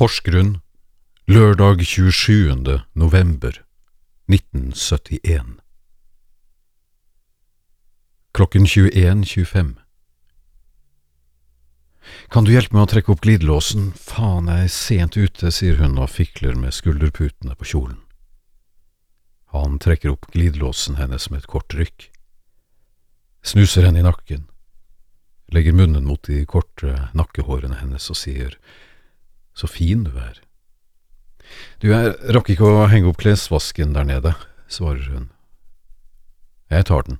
Porsgrunn, lørdag 27. november 1971. Klokken 21.25. Kan du hjelpe meg å trekke opp glidelåsen? Faen, jeg er sent ute, sier hun og fikler med skulderputene på kjolen. Han trekker opp glidelåsen hennes med et kort rykk, snuser henne i nakken, legger munnen mot de korte nakkehårene hennes og sier så fin du er. Du, jeg rakk ikke å henge opp klesvasken der nede, svarer hun. Jeg tar den,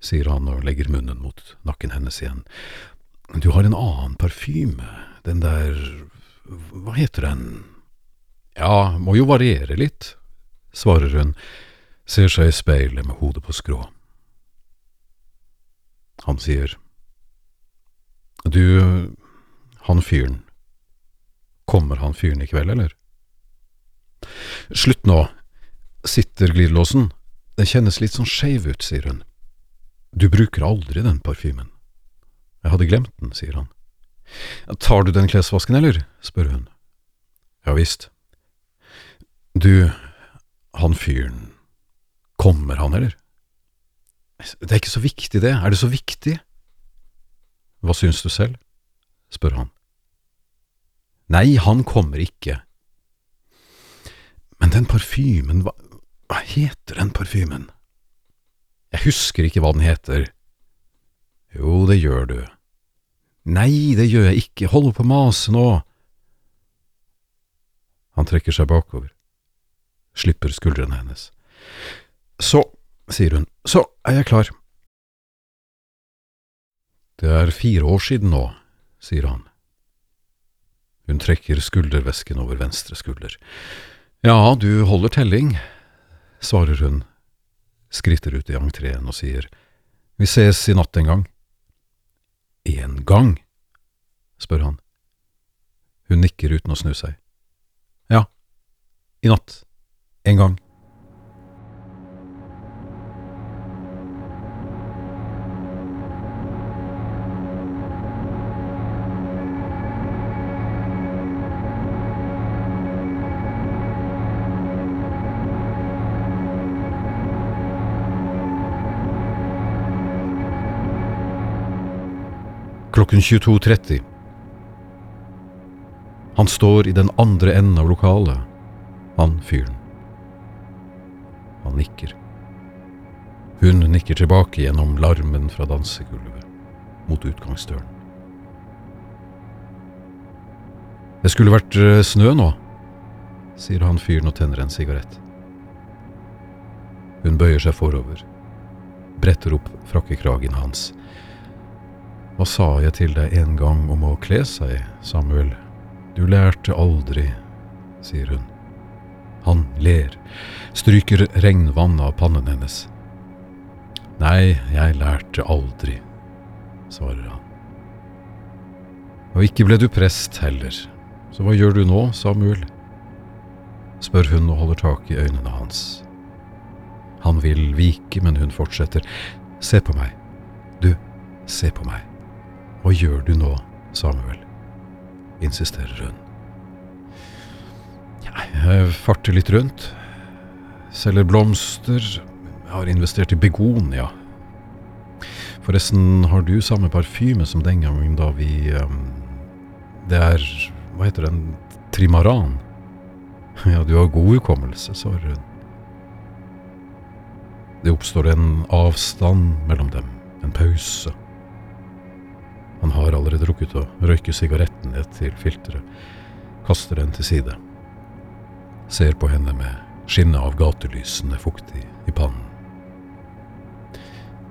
sier han og legger munnen mot nakken hennes igjen. Du har en annen parfyme, den der… hva heter den? Ja, må jo variere litt, svarer hun, ser seg i speilet med hodet på skrå. Han sier, Du, han fyren, kommer han fyren i kveld, eller? Slutt nå, sitter glidelåsen, den kjennes litt sånn skeiv ut, sier hun. Du bruker aldri den parfymen. Jeg hadde glemt den, sier han. Tar du den klesvasken, eller? spør hun. Ja visst. Du, han fyren, kommer han, eller? Det er ikke så viktig, det, er det så viktig? Hva syns du selv? spør han. Nei, han kommer ikke. Men den parfymen, hva, hva heter den parfymen? Jeg husker ikke hva den heter. Jo, det gjør du. Nei, det gjør jeg ikke, hold på å mase nå. Han trekker seg bakover, slipper skuldrene hennes. Så, sier hun, så er jeg klar. Det er fire år siden nå, sier han. Hun trekker skuldervesken over venstre skulder. Ja, du holder telling, svarer hun, skritter ut i entreen og sier, vi ses i natt en gang. En gang? spør han. Hun nikker uten å snu seg. Ja, i natt. En gang. Klokken 22.30. Han står i den andre enden av lokalet, han fyren. Han nikker. Hun nikker tilbake gjennom larmen fra dansegulvet, mot utgangsdøren. Det skulle vært eh, snø nå, sier han fyren og tenner en sigarett. Hun bøyer seg forover, bretter opp frakkekragen hans hva sa jeg til deg en gang om å kle seg, Samuel? Du lærte aldri, sier hun. Han ler, stryker regnvann av pannen hennes. Nei, jeg lærte aldri, svarer han. Og ikke ble du prest heller, så hva gjør du nå, Samuel? spør hun og holder tak i øynene hans. Han vil vike, men hun fortsetter. Se på meg. Du, se på meg. Hva gjør du nå, Samuel? insisterer hun. Jeg farter litt rundt. Selger blomster. Jeg har investert i begonia. Forresten, har du samme parfyme som den gangen da vi um, Det er Hva heter den? Trimaran? Ja, du har god hukommelse, svarer hun. Det oppstår en avstand mellom dem, en pause. Han har allerede rukket å røyke sigaretten ned til filteret, kaster den til side. Ser på henne med skinnet av gatelysene fuktig i pannen.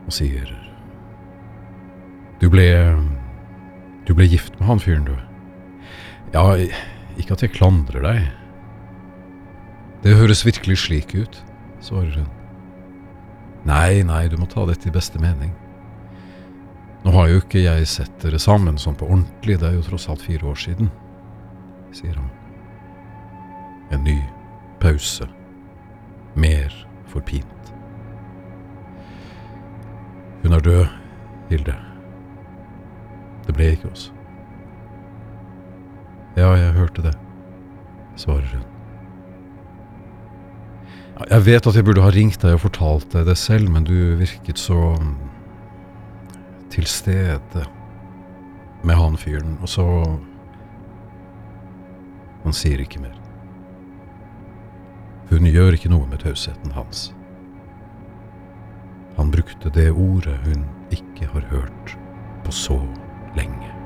Og sier Du ble Du ble gift med han fyren, du. Ja, ikke at jeg klandrer deg. Det høres virkelig slik ut, svarer hun. Nei, nei, du må ta dette i beste mening. Har jo ikke jeg sett dere sammen sånn på ordentlig, det er jo tross alt fire år siden, sier han. En ny pause. Mer forpint. Hun er død, Hilde. Det ble ikke oss. Ja, jeg hørte det, svarer hun. Jeg vet at jeg burde ha ringt deg og fortalt deg det selv, men du virket så til stede med han fyren, og så Han sier ikke mer. Hun gjør ikke noe med tausheten hans. Han brukte det ordet hun ikke har hørt på så lenge.